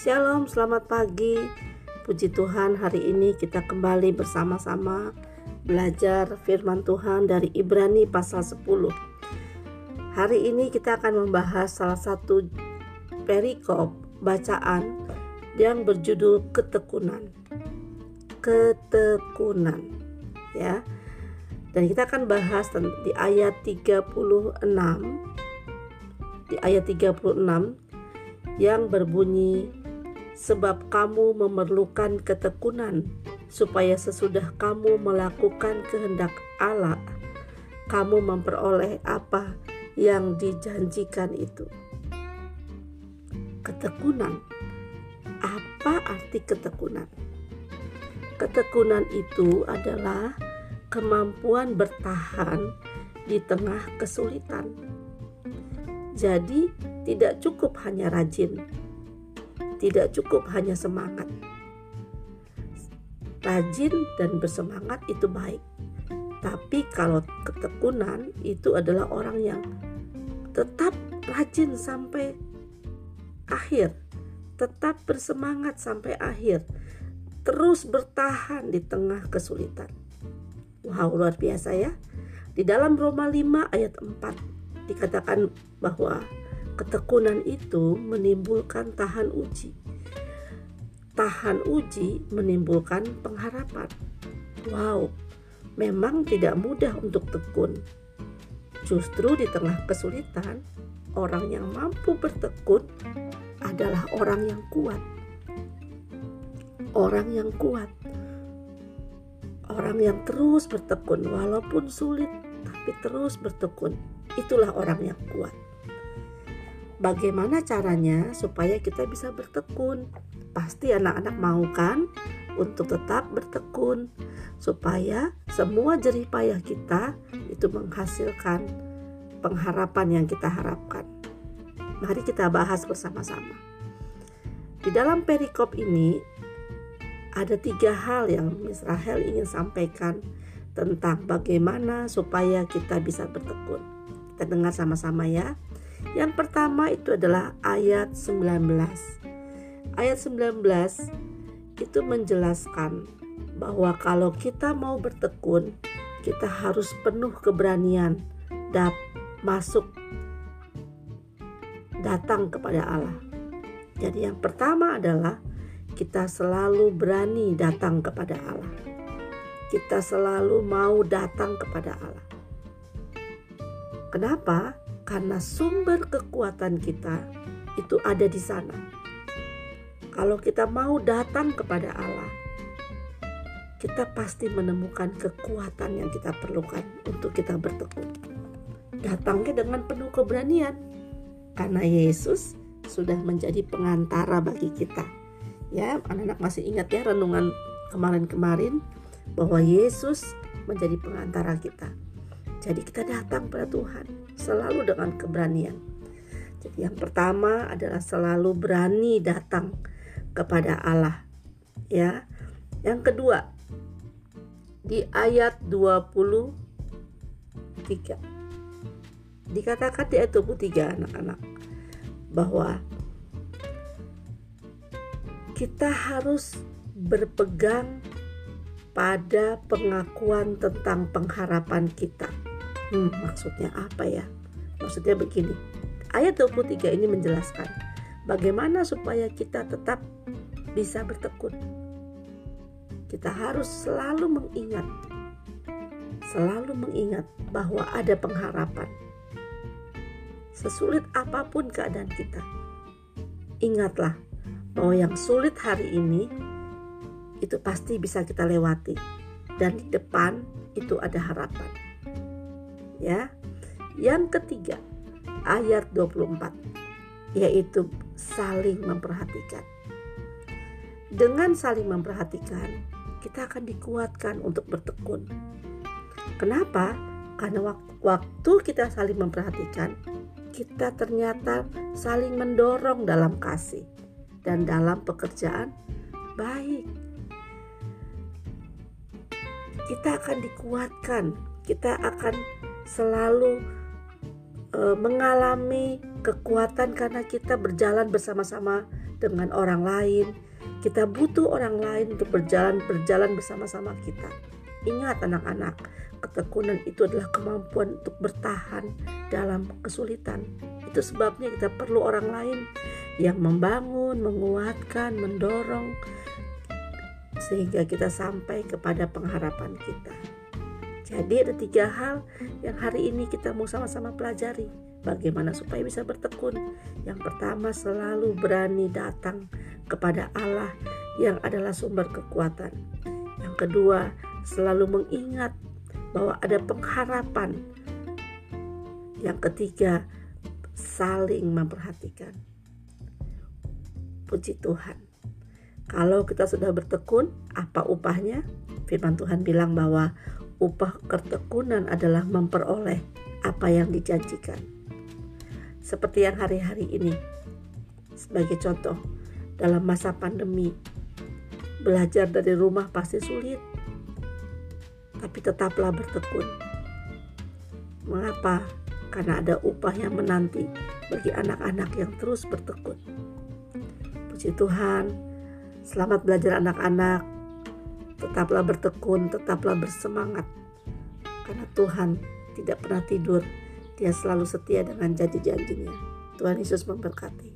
Shalom, selamat pagi. Puji Tuhan, hari ini kita kembali bersama-sama belajar firman Tuhan dari Ibrani pasal 10. Hari ini kita akan membahas salah satu perikop bacaan yang berjudul ketekunan. Ketekunan. Ya. Dan kita akan bahas di ayat 36 di ayat 36 yang berbunyi sebab kamu memerlukan ketekunan supaya sesudah kamu melakukan kehendak Allah kamu memperoleh apa yang dijanjikan itu. Ketekunan. Apa arti ketekunan? Ketekunan itu adalah kemampuan bertahan di tengah kesulitan. Jadi tidak cukup hanya rajin tidak cukup hanya semangat. Rajin dan bersemangat itu baik. Tapi kalau ketekunan itu adalah orang yang tetap rajin sampai akhir, tetap bersemangat sampai akhir, terus bertahan di tengah kesulitan. Wow, luar biasa ya. Di dalam Roma 5 ayat 4 dikatakan bahwa Ketekunan itu menimbulkan tahan uji. Tahan uji menimbulkan pengharapan. Wow, memang tidak mudah untuk tekun. Justru di tengah kesulitan, orang yang mampu bertekun adalah orang yang kuat. Orang yang kuat. Orang yang terus bertekun walaupun sulit tapi terus bertekun. Itulah orang yang kuat. Bagaimana caranya supaya kita bisa bertekun? Pasti anak-anak mau kan untuk tetap bertekun supaya semua jerih payah kita itu menghasilkan pengharapan yang kita harapkan. Mari kita bahas bersama-sama. Di dalam perikop ini ada tiga hal yang Miss Rahel ingin sampaikan tentang bagaimana supaya kita bisa bertekun. Kita dengar sama-sama ya. Yang pertama itu adalah ayat 19. Ayat 19 itu menjelaskan bahwa kalau kita mau bertekun, kita harus penuh keberanian dan masuk datang kepada Allah. Jadi yang pertama adalah kita selalu berani datang kepada Allah. Kita selalu mau datang kepada Allah. Kenapa? Karena sumber kekuatan kita itu ada di sana. Kalau kita mau datang kepada Allah, kita pasti menemukan kekuatan yang kita perlukan untuk kita bertekun. Datangnya dengan penuh keberanian, karena Yesus sudah menjadi pengantara bagi kita. Ya, anak-anak masih ingat ya renungan kemarin-kemarin bahwa Yesus menjadi pengantara kita. Jadi kita datang pada Tuhan selalu dengan keberanian. Jadi yang pertama adalah selalu berani datang kepada Allah. Ya. Yang kedua di ayat 23 dikatakan di ayat 23 anak-anak bahwa kita harus berpegang pada pengakuan tentang pengharapan kita Hmm, maksudnya apa ya? Maksudnya begini. Ayat 23 ini menjelaskan bagaimana supaya kita tetap bisa bertekun. Kita harus selalu mengingat selalu mengingat bahwa ada pengharapan. Sesulit apa pun keadaan kita, ingatlah bahwa yang sulit hari ini itu pasti bisa kita lewati dan di depan itu ada harapan ya. Yang ketiga, ayat 24 yaitu saling memperhatikan. Dengan saling memperhatikan, kita akan dikuatkan untuk bertekun. Kenapa? Karena waktu kita saling memperhatikan, kita ternyata saling mendorong dalam kasih dan dalam pekerjaan baik. Kita akan dikuatkan, kita akan selalu e, mengalami kekuatan karena kita berjalan bersama-sama dengan orang lain. Kita butuh orang lain untuk berjalan berjalan bersama-sama kita. Ingat anak-anak, ketekunan itu adalah kemampuan untuk bertahan dalam kesulitan. Itu sebabnya kita perlu orang lain yang membangun, menguatkan, mendorong sehingga kita sampai kepada pengharapan kita. Jadi ada tiga hal yang hari ini kita mau sama-sama pelajari. Bagaimana supaya bisa bertekun? Yang pertama selalu berani datang kepada Allah yang adalah sumber kekuatan. Yang kedua selalu mengingat bahwa ada pengharapan. Yang ketiga saling memperhatikan. Puji Tuhan. Kalau kita sudah bertekun, apa upahnya? Firman Tuhan bilang bahwa upah ketekunan adalah memperoleh apa yang dijanjikan. Seperti yang hari-hari ini, sebagai contoh, dalam masa pandemi, belajar dari rumah pasti sulit, tapi tetaplah bertekun. Mengapa? Karena ada upah yang menanti bagi anak-anak yang terus bertekun. Puji Tuhan, selamat belajar anak-anak Tetaplah bertekun, tetaplah bersemangat. Karena Tuhan tidak pernah tidur. Dia selalu setia dengan janji-janjinya. Tuhan Yesus memberkati.